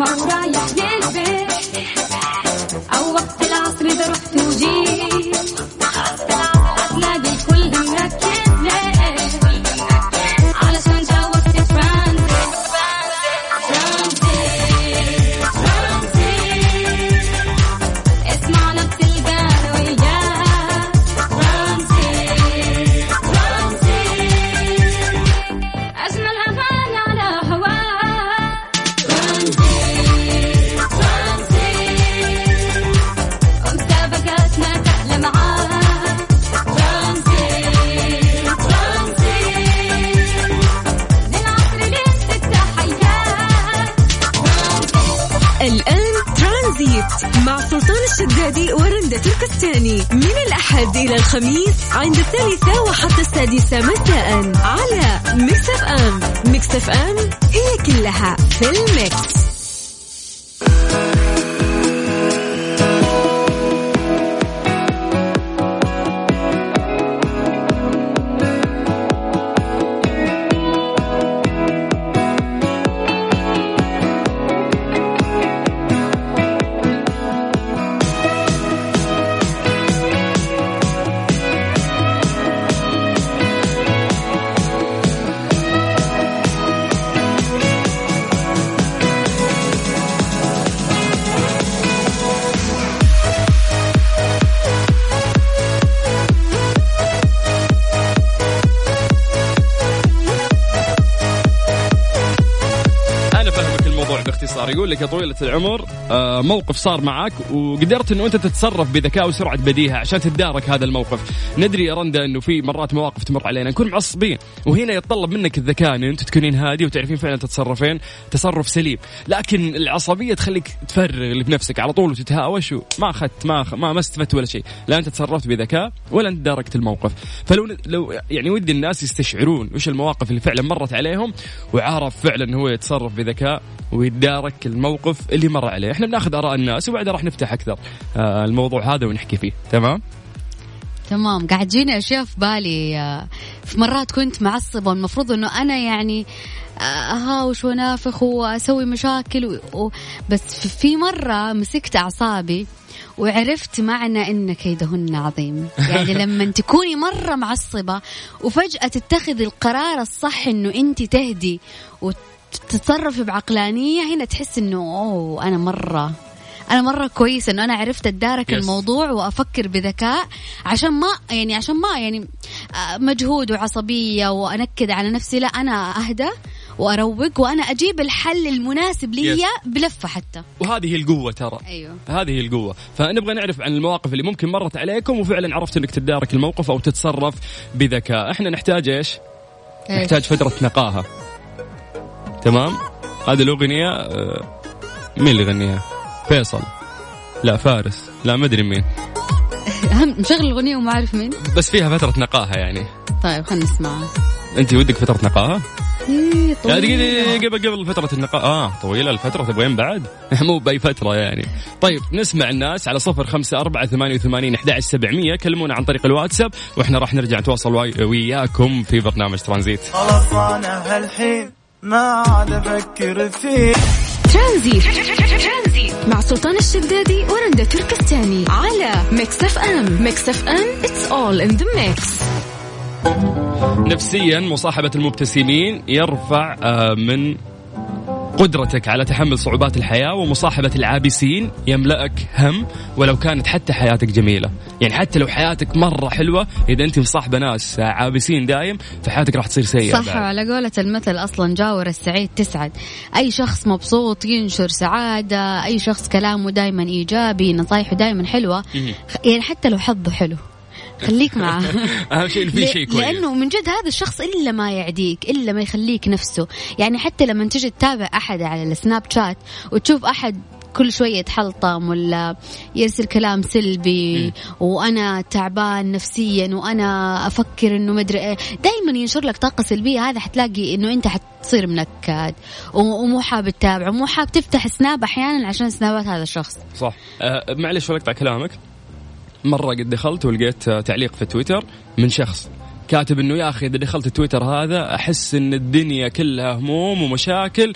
Mauraya geldi. الشدادي ورندة تركستاني من الأحد إلى الخميس عند الثالثة وحتى السادسة مساء على Mix FM. Mix FM هي كلها في ال Mix. باختصار يقول لك يا طويلة العمر آه، موقف صار معك وقدرت إنه أنت تتصرف بذكاء وسرعة بديهة عشان تتدارك هذا الموقف. ندري يا رندا إنه في مرات مواقف تمر علينا. نكون معصبين وهنا يتطلب منك الذكاء إن انت تكونين هادي وتعرفين فعلا تتصرفين تصرف سليم. لكن العصبية تخليك تفرغ اللي في نفسك على طول وتتهاوش وما أخذت ما ما, ما استفدت ولا شيء. لا أنت تصرفت بذكاء ولا أنت داركت الموقف. فلو لو يعني ودي الناس يستشعرون وش المواقف اللي فعلا مرت عليهم وعرف فعلا هو يتصرف بذكاء ويتدارك الموقف اللي مر عليه. إحنا بناخذ آراء الناس وبعدها راح نفتح أكثر آه الموضوع هذا ونحكي فيه. تمام؟ تمام. قاعد تجيني أشياء في بالي آه، في مرات كنت معصبة والمفروض إنه أنا يعني آه، أهاوش ونافخ وأسوي مشاكل و... بس في مرة مسكت أعصابي وعرفت معنى إن كيدهن عظيم. يعني لما تكوني مرة معصبة وفجأة تتخذي القرار الصح إنه انت تهدي تتصرفي بعقلانية هنا تحس إنه أوه أنا مرة أنا مرة كويس إنه أنا عرفت أتدارك yes. الموضوع وأفكر بذكاء عشان ما يعني عشان ما يعني آه، مجهود وعصبية وأنكد على نفسي لا أنا أهدى وأروق وأنا أجيب الحل المناسب لي yes. بلفة حتى. وهذه هي القوة ترى. أيوه. هذه هي القوة. فنبغى نعرف عن المواقف اللي ممكن مرت عليكم وفعلا عرفت إنك تتدارك الموقف أو تتصرف بذكاء. إحنا نحتاج إيش, إيش؟ نحتاج فترة نقاهة. تمام؟ هذه الأغنية آه، مين اللي يغنيها فيصل. لا فارس. لا ما أدري مين. مشغل الأغنية وما أعرف مين. بس فيها فترة نقاهة يعني. طيب خلينا نسمعها. أنت ودك فترة نقاهة؟ إيه طويلة. قبل قبل فترة النقاء آه طويلة الفترة. تبغين بعد؟ مو بأي فترة يعني. طيب نسمع الناس على صفر خمسة أربعة ثمانية وثمانين أحد سبعمية. كلمونا عن طريق الواتساب وإحنا راح نرجع نتواصل وياكم في برنامج ترانزيت. خلاص أنا هالحين. ما عاد أفكر فيه. ترانزيت. مع سلطان الشدادي ورندا تركستاني على Mix FM. Mix FM it's all in the mix نفسيا مصاحبة المبتسمين يرفع آه، من قدرتك على تحمل صعوبات الحياة ومصاحبة العابسين يملأك هم ولو كانت حتى حياتك جميلة. يعني حتى لو حياتك مرة حلوة إذا أنت مصاحبة ناس عابسين دايم فحياتك راح تصير سيئة صح بعد. على قولة المثل أصلا جاور السعيد تسعد. أي شخص مبسوط ينشر سعادة أي شخص كلامه دايما إيجابي نصايحه دايما حلوة. يعني حتى لو حظه حلو. خليك معه. أهم شيء في شيء كويس. لأنه من جد هذا الشخص إلا ما يعديك إلا ما يخليك نفسه. يعني حتى لما تجي تتابع أحد على السناب شات وتشوف أحد كل شوية يتحلطم ولا يرسل كلام سلبي وأنا تعبان نفسيا وأنا أفكر إنه مدري إيه دائما ينشر لك طاقة سلبية. هذا حتلاقي إنه أنت حتصير منكد ومو حاب تتابعه ومو حاب تفتح سناب أحيانا عشان سنابات هذا الشخص. صح. أه معلش اقطع كلامك. مرة قد دخلت ولقيت تعليق في تويتر من شخص كاتب إنه يا أخي إذا دخلت تويتر هذا أحس إن الدنيا كلها هموم ومشاكل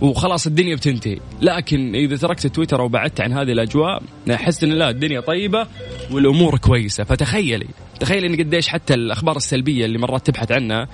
وخلاص الدنيا بتنتهي. لكن إذا تركت تويتر أو بعدت عن هذه الأجواء أحس إن لا الدنيا طيبة والأمور كويسة. فتخيلي تخيلي إن قديش حتى الأخبار السلبية اللي مرات تبحث عنها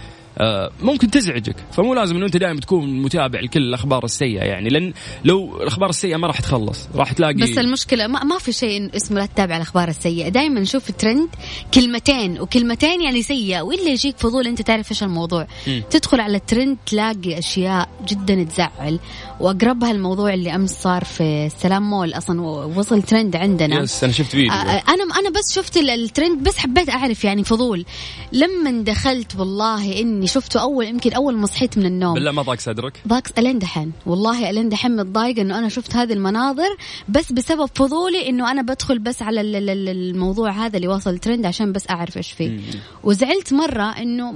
ممكن تزعجك. فمو لازم إنه أنت دائما تكون متابع لكل الأخبار السيئة. يعني لأن لو الأخبار السيئة ما راح تخلص. راح تلاقي بس المشكلة ما, ما في شيء اسمه لا تتابع الأخبار السيئة. دائما نشوف الترند كلمتين وكلمتين يعني سيئة. والا يجيك فضول أنت تعرف إيش الموضوع. م. تدخل على الترند تلاقي أشياء جدا تزعل. واقربها الموضوع اللي أمس صار في السلام مول. أصلا وصل ترند عندنا. Yes أنا شفت فيديو. آه، أنا أنا بس شفت الترند بس حبيت أعرف يعني فضول. لما دخلت والله إني اني شفته أول يمكن أول ما صحيت من النوم. بالله ما ضاق صدرك. ضاق ألين دحين. والله ألين دحين متضايقه إنه أنا شفت هذه المناظر بس بسبب فضولي إنه أنا بدخل بس على ال- ال- ال- الموضوع هذا اللي وصل ترند عشان بس أعرف إيش فيه. وزعلت مرة إنه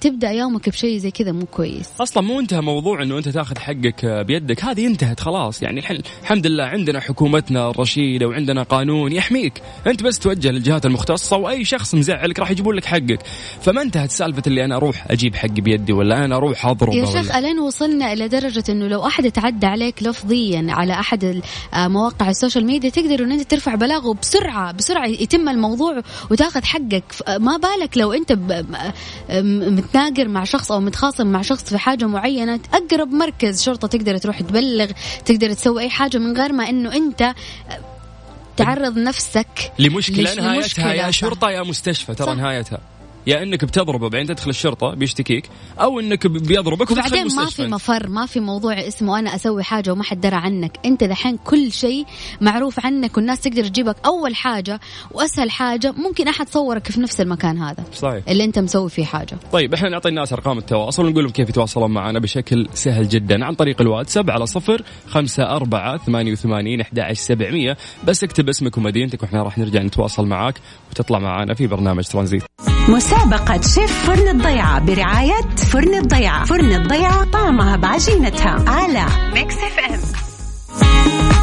تبدأ يومك بشيء زي كذا مو كويس. أصلا مو انتهى موضوع إنه أنت تاخذ حقك بيدك. هذه انتهت خلاص. يعني الحين الحمد لله عندنا حكومتنا الرشيدة وعندنا قانون يحميك. أنت بس توجه للجهات المختصة وأي شخص مزعلك راح يجيبون لك حقك. فما انتهت سالفة اللي أنا أروح أجيب حقي بيدي ولا أنا أروح أضربه يا شيخ ألين وصلنا إلى درجة إنه لو أحد تعدى عليك لفظيا على أحد آه، مواقع ال social media تقدر ان أنت ترفع بلاغه بسرعة بسرعة يتم الموضوع وتاخذ حقك. آه، ما بالك لو أنت م- متناقر مع شخص أو متخاصم مع شخص في حاجة معينة أقرب مركز شرطة تقدر تروح تبلغ تقدر تسوي أي حاجة من غير ما إنه أنت آه، تعرض نفسك لمشكلة نهايتها لمشكلة، يا. شرطة يا مستشفى ترى. نهايتها يا إنك بتضربه بعدين تدخل الشرطة بيشتكيك أو إنك بيضربك وبعدين ما المستشفى. في مفر ما في موضوع اسمه أنا أسوي حاجة وما حد درى عنك. أنت دحين كل شيء معروف عنك والناس تقدر تجيبك. أول حاجة وأسهل حاجة ممكن أحد صورك في نفس المكان هذا. صحيح. اللي أنت مسوي فيه حاجة. طيب إحنا نعطي الناس أرقام التواصل ونقول لهم كيف يتواصلون معنا بشكل سهل جدا عن طريق الواتساب على صفر خمسة أربعة ثمانية وثمانين أحد سبعمية. بس اكتب اسمك ومدينتك وإحنا راح نرجع نتواصل معاك وتطلع معنا في برنامج ترانزيت. مسابقة شيف فرن الضيعة برعاية فرن الضيعة. فرن الضيعة طعمها بعجينتها. على ميكس إف إم.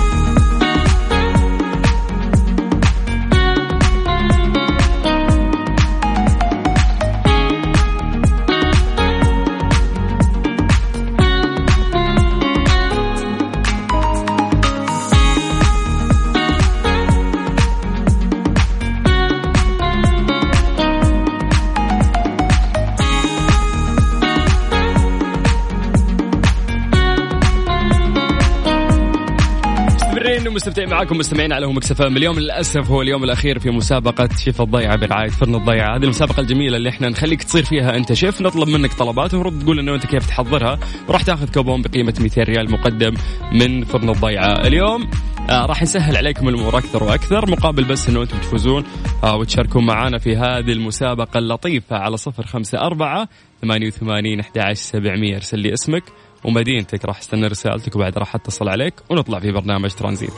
مستمرين ومستمتعين معاكم مستمعين على Mix FM اليوم للأسف هو اليوم الأخير في مسابقة شيف الضيعة برعاية فرن الضيعة. هذه المسابقة الجميلة اللي إحنا نخليك تصير فيها أنت شيف نطلب منك طلبات ومفروض تقول لنا أنت كيف تحضرها. وراح تاخذ كوبون بقيمة 200 ريال مقدم من فرن الضيعة. اليوم آه راح نسهل عليكم الأمور أكثر وأكثر. مقابل بس إنه أنتم تفوزون آه وتشاركون معنا في هذه المسابقة اللطيفة على صفر خمسة أربعة ثمانية وثمانين أحد عشر سبعمية. ارسل لي اسمك. ومدينتك راح استنى رسالتك وبعد راح اتصل عليك ونطلع في برنامج ترانزيت.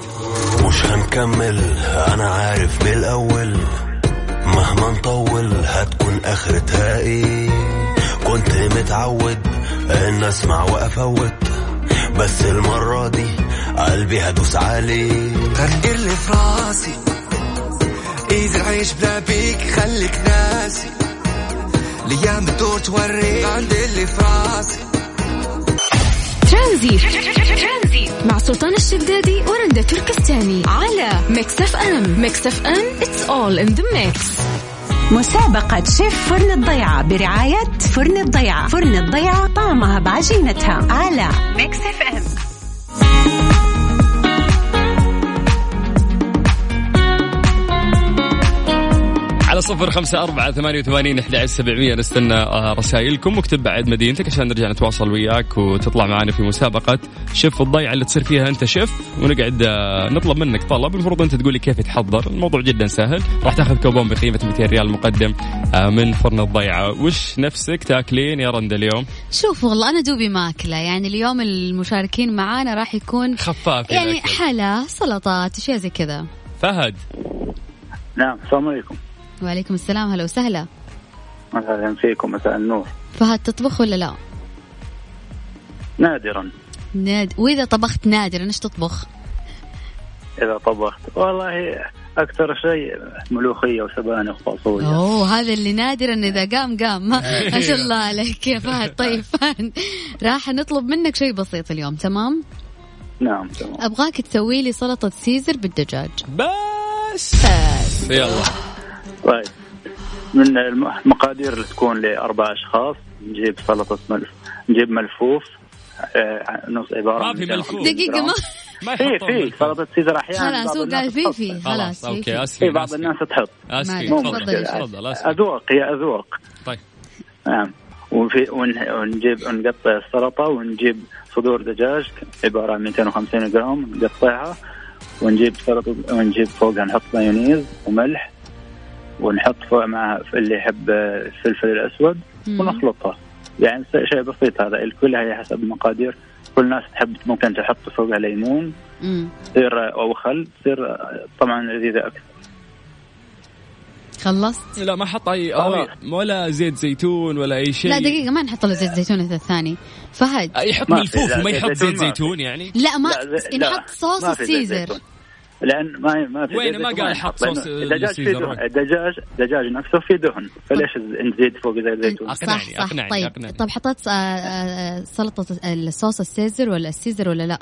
مش هنكمل أنا عارف بالأول مهما نطول هتكون اخرتها إيه كنت متعود إن أسمع وأفوت بس المرة دي قلبي هدوس عليه غير اللي في راسي ايزي العيش بلا بيك خليك ناسي. الأيام تدور توريك. عندي اللي في راسي. ترانزيت. مع سلطان الشدادي ورندا تركستاني على Mix FM Mix FM it's all in the mix. مسابقة شيف فرن الضيعة برعاية فرن الضيعة. فرن الضيعة طعمها بعجينتها على Mix FM صفر خمسة أربعة ثمانية وثمانين أحد سبعمية. نستنى آه، رسائلكم واكتب بعد مدينتك عشان نرجع نتواصل وياك وتطلع معنا في مسابقة شيف الضيعة اللي تصير فيها أنت شيف. ونقعد آه، نطلب منك طلب. المفروض أنت تقولي كيف تحضر. الموضوع جدا سهل. راح تاخذ كوبون بقيمة 200 ريال مقدم آه، من فرن الضيعة. وش نفسك تاكلين يا رندا اليوم؟ شوف والله أنا دوبي ماكلة. يعني اليوم المشاركين معانا راح يكون خفاف يعني. حلا سلطات اشياء زي كذا. فهد. نعم السلام عليكم. وعليكم السلام. هلا وسهلا. أهلا فيكم مساء النور. فهد تطبخ ولا لا؟ نادرا. ناد... وإذا طبخت نادرا إيش تطبخ؟ إذا طبخت والله أكثر شيء ملوخية وسبانخ وفاصوليا أوه هذا اللي نادرا إذا قام قام. ما ما شاء الله عليك. يا فهد طيب فهد. راح نطلب منك شيء بسيط اليوم تمام؟ نعم تمام. أبغاك تسوي لي سلطة سيزر بالدجاج. بس. بس يلا. طيب. من الم- المقادير اللي تكون لأربع أشخاص نجيب سلطة ملف نجيب ملفوف آه، نص عبارة ما في 250 ملفوف. دقيقة ما ما في يحطون في سلطة سيزر أحيانا خلاص هو قال في. في. خلاص في okay في آسفين في بعض. الناس تحط. آسفين مو تفضل اذواق هي اذواق طيب. نعم. وفي ون- ونجيب نقطع السلطة ونجيب صدور دجاج عبارة عن 250 جرام نقطعها ونجيب سلطة ونجيب فوقها نحط مايونيز وملح. ونحط فوق معها اللي يحب الفلفل الأسود مم. ونخلطها. يعني شيء بسيط هذا الكل هي حسب المقادير. كل الناس تحب ممكن تحط فوقها ليمون. تصير أو خل تصير طبعا لذيذة أكثر. خلصت؟ لا ما حط أي ولا زيت زيتون ولا أي شيء. لا دقيقة ما نحط له زيت زيتون الثاني. فهد. يحط ملفوف وما يحط زيت زيتون يعني. لا ما نحط صوص السيزر. لأن ما ما في وين ما قال حط صوص الدجاج فيه. دهن الدجاج الدجاج نفسه فيه دهن فليش نزيد فوق زيت زيتون؟ أقنعني، صح صح. أقنعني، طيب. أقنعني. طب حطيت آه، آه، سلطة الصوص السيزر ولا السيزر ولا لا؟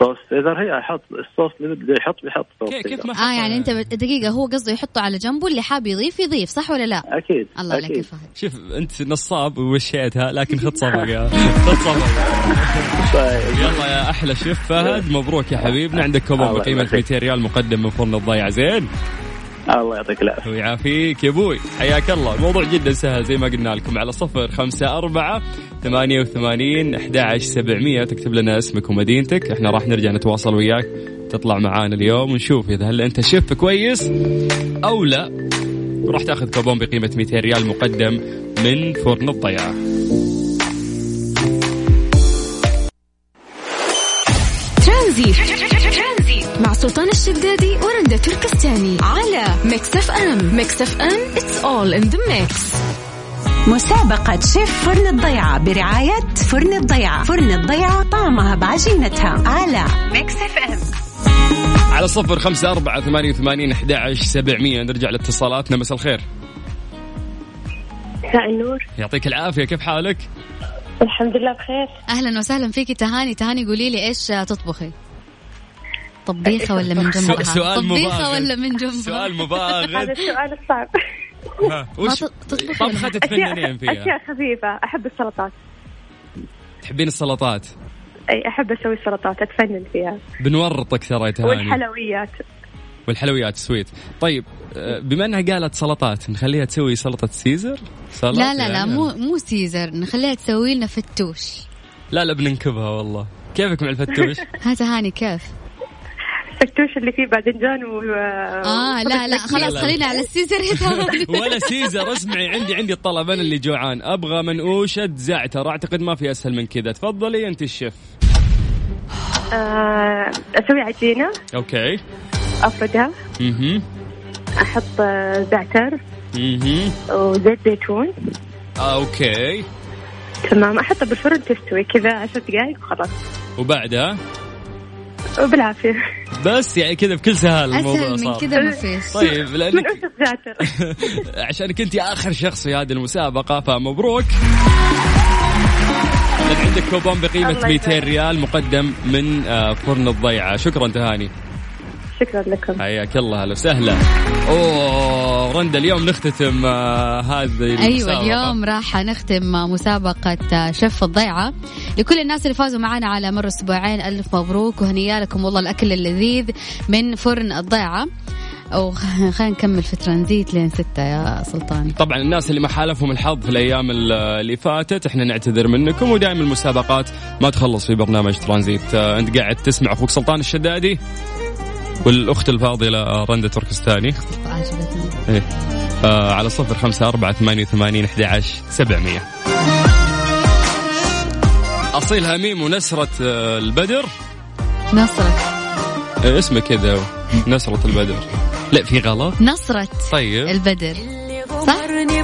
صوص سيزر هي حط الصوص اللي بده يحط بيحط صوص كيف. ما آه يعني أنت دقيقة هو قصده يحطه على جنبه اللي حاب يضيف يضيف صح ولا لا؟ أكيد الله عليك يا فهد. شوف أنت نصاب ووشيتها لكن خذ صفقه خذ صفقه طيب. يلا يا أحلى شيف فهد مبروك يا حبيبنا. عندك كوبون بقيمة يبارك. 200 ريال مقدم من فرن الضيعه زين. الله يعطيك العافية. ويعافيك يا أبوي حياك الله. الموضوع جدا سهل زي ما قلنا لكم على صفر خمسة أربعة ثمانية وثمانين أحد عشر سبعمية. تكتب لنا اسمك ومدينتك. إحنا راح نرجع نتواصل وياك. تطلع معانا اليوم ونشوف إذا هل أنت شيف كويس أو لا. وراح تأخذ كوبون بقيمة 200 ريال مقدم من فرن الضيعة ترانزيت. مع سلطان الشدادي ورندا تركستاني على Mix FM Mix FM it's all in the mix مسابقة شيف فرن الضيعة برعاية فرن الضيعة. فرن الضيعة طعمها بعجينتها على Mix FM على صفر خمسة أربعة ثمانية وثمانين أحد عشر سبعمية. نرجع لاتصالاتنا. مساء الخير. مساء النور. يعطيك العافية. كيف حالك؟ الحمد لله بخير. أهلا وسهلا فيكي. تهاني تهاني. قولي لي إيش تطبخي؟ طبيخة ولا من جنبها؟ سؤال طبيخة مباغت. ولا من جنبها؟ سؤال هذا مباغت السؤال الصعب. ها، ما وش ولا- تتفننين فيها؟ أشياء خفيفة. أحب السلطات. تحبين السلطات؟ أي أحب أسوي سلطات أتفنن فيها. بنورطك ترى يا تهاني. والحلويات. والحلويات سويت طيب آه، بما إنها قالت سلطات نخليها تسوي سلطة سيزر؟ سلطة لا لا لا يعني. مو مو سيزر. نخليها تسوي لنا فتوش. لا لا بننكبها والله. كيفك مع الفتوش؟ ها تهاني كيف؟ فتوش اللي فيه باذنجان و آه لا لا خلاص لا. خلينا على السيزر. ولا سيزر اسمعي عندي عندي الطلب أنا اللي جوعان. أبغى منقوشة زعتر. أعتقد ما في أسهل من كذا. تفضلي أنت الشيف. آه، أسوي عجينة. Okay. أفردها. أها أحط آه، زعتر. أها وزيت زيتون. أوكي. تمام. أحطها بالفرن تستوي كذا عشر دقائق وخلاص. وبعدها؟ وبالعافية. بس يعني كذا بكل سهل الموضوع اسهل من صار. كذا ما فيش طيب من لأنك أوش الزعتر عشانك انت آخر شخص في هذه المسابقة فمبروك. لك عندك كوبون بقيمة الله 200 يبارك. ريال مقدم من آه، فرن الضيعة. شكرا تهاني. شكرا لكم. حياك الله أهلا وسهلا. أوه رندا اليوم نختتم آه، هذه أيوه المسابقة. اليوم راح نختم مسابقة شف الضيعة. لكل الناس اللي فازوا معنا على مر أسبوعين ألف مبروك وهنيا لكم والله الأكل اللذيذ من فرن الضيعة. وخلينا نكمل في ترانزيت لين ستة يا سلطان. طبعا الناس اللي ما حالفهم الحظ في الأيام ال- اللي فاتت إحنا نعتذر منكم ودائما المسابقات ما تخلص في برنامج ترانزيت. آه، أنت قاعد تسمع أخوك سلطان الشدادي. والأخت الفاضلة رندا تركستاني. عجبتني إيه. آه على صفر خمسة أربعة ثمانية وثمانين أحد عشر سبعمية. أصيل هميم ونسرة آه، البدر. نصرة. آه، اسمه كذا. نسرة البدر. لا في غلط. نصرة طيب. البدر. صح؟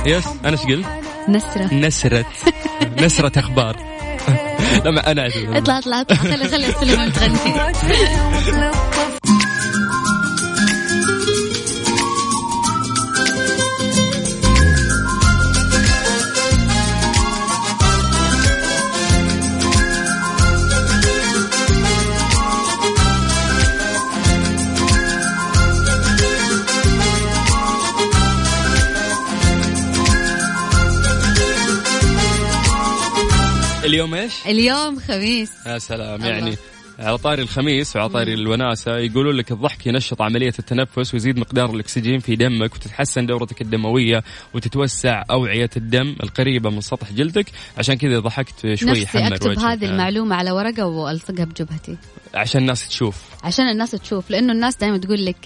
يس. أنا إيش قلت؟ نسرة. نسرة. نسرة أخبار. لما أنا أعتذر. اطلع اطلع اطلع. خلي خلي سليمان تغني اليوم إيش؟ اليوم خميس يا سلام الله. يعني على طاري الخميس وعلى طاري الوناسة يقولون لك الضحك ينشط عملية التنفس ويزيد مقدار الأكسجين في دمك وتتحسن دورتك الدموية وتتوسع أوعية الدم القريبة من سطح جلدك عشان كذا ضحكت شوي نفسي حمر أكتب وجهك هذه. المعلومة على ورقة وألصقها بجبهتي عشان الناس تشوف عشان الناس تشوف لأنه الناس دائما تقول لك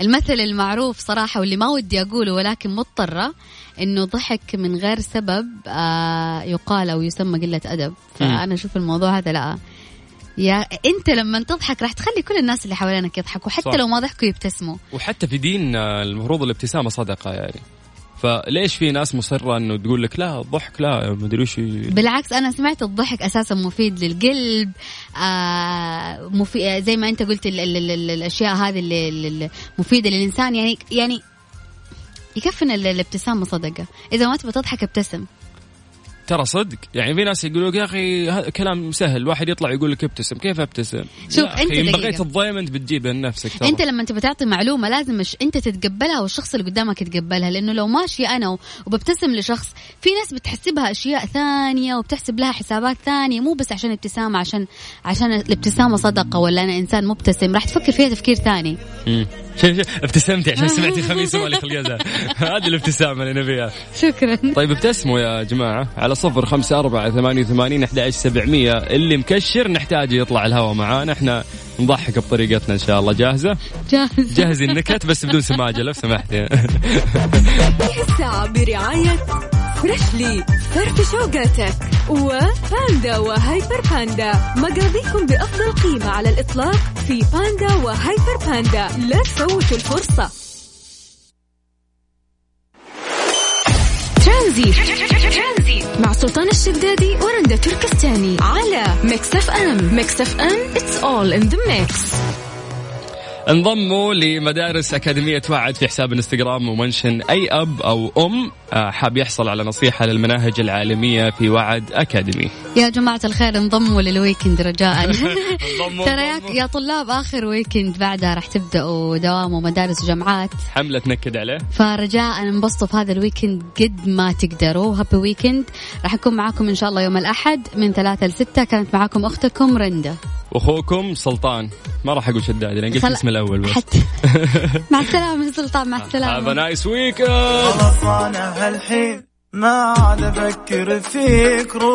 المثل المعروف صراحة واللي ما ودي أقوله ولكن مضطرة إنه ضحك من غير سبب آه يقال أو يسمى قلة أدب. فأنا أشوف الموضوع هذا لا. يا أنت لما تضحك راح تخلي كل الناس اللي حوالينك يضحكوا حتى صح. لو ما ضحكوا يبتسموا. وحتى في ديننا المفروض الابتسامة صدقة يعني. فليش في ناس مصرة إنه تقول لك لا الضحك لا ما أدري وش بالعكس أنا سمعت الضحك أساسا مفيد للقلب آه مفيد زي ما أنت قلت ال ال ال الأشياء هذه اللي مفيدة للإنسان. يعني يعني يكفي ان ال- الابتسامه صدقه إذا ما تبغى تضحك ابتسم. ترى صدق. يعني في ناس يقولوا يا أخي هذا كلام سهل. واحد يطلع يقول لك ابتسم. كيف ابتسم؟ شوف، أنت إن. بغيت تضايم أنت بتجيبها لنفسك ترى. أنت لما تبغى تعطي معلومة لازم مش أنت تتقبلها والشخص اللي قدامك يتقبلها. لأنه لو ماشي أنا وببتسم لشخص في ناس بتحسبها أشياء ثانية وبتحسب لها حسابات ثانية. مو بس عشان ابتسامة عشان عشان الابتسامة صدقة ولا أنا إنسان مبتسم. راح تفكر فيها تفكير ثاني. شوف شوف ابتسمتي عشان سمعتي خميس ومالي خلق يزعل. هذه الابتسامة اللي نبيها. شكرا. طيب ابتسموا يا جماعة. على صفر خمسة أربعة ثمانية وثمانين أحد سبعمية. اللي مكشر نحتاج يطلع الهواء معانا. إحنا نضحك بطريقتنا إن شاء الله. جاهزة؟ جاهز جهزي النكت بس بدون سماجة لو سمحتي. الساعة برعاية فريشلي فرف شوقاتك وباندا وهيبر باندا. مقاضيكم بأفضل قيمة على الإطلاق في باندا وهيبر باندا. لا تفوتوا الفرصة. ترانزي. مع سلطان الشدادي ورندا تركستاني. على Mix FM. Mix FM it's all in the mix. انضموا لمدارس أكاديمية وعد في حساب انستغرام و mention أي أب أو أم آه، حاب يحصل على نصيحة للمناهج العالمية في وعد أكاديمي. يا جماعة الخير انضموا لل weekend رجاء. انضموا، ترى يا- طلاب آخر weekend بعدها راح تبدأوا دوام ومدارس وجامعات. حملة تنكد عليه. فرجاء انبسطوا في هذا ال weekend قد ما تقدروا. happy weekend راح نكون معاكم إن شاء الله يوم الأحد من ثلاثة لستة كانت معاكم أختكم رندا. واخوكم سلطان. ما راح أقول شدادي لأن قلت اسمه الأول بس. حتى مع السلامة يا سلطان مع هذا السلامة nice weekend أنا هالحين ما عاد أفكر فيك روح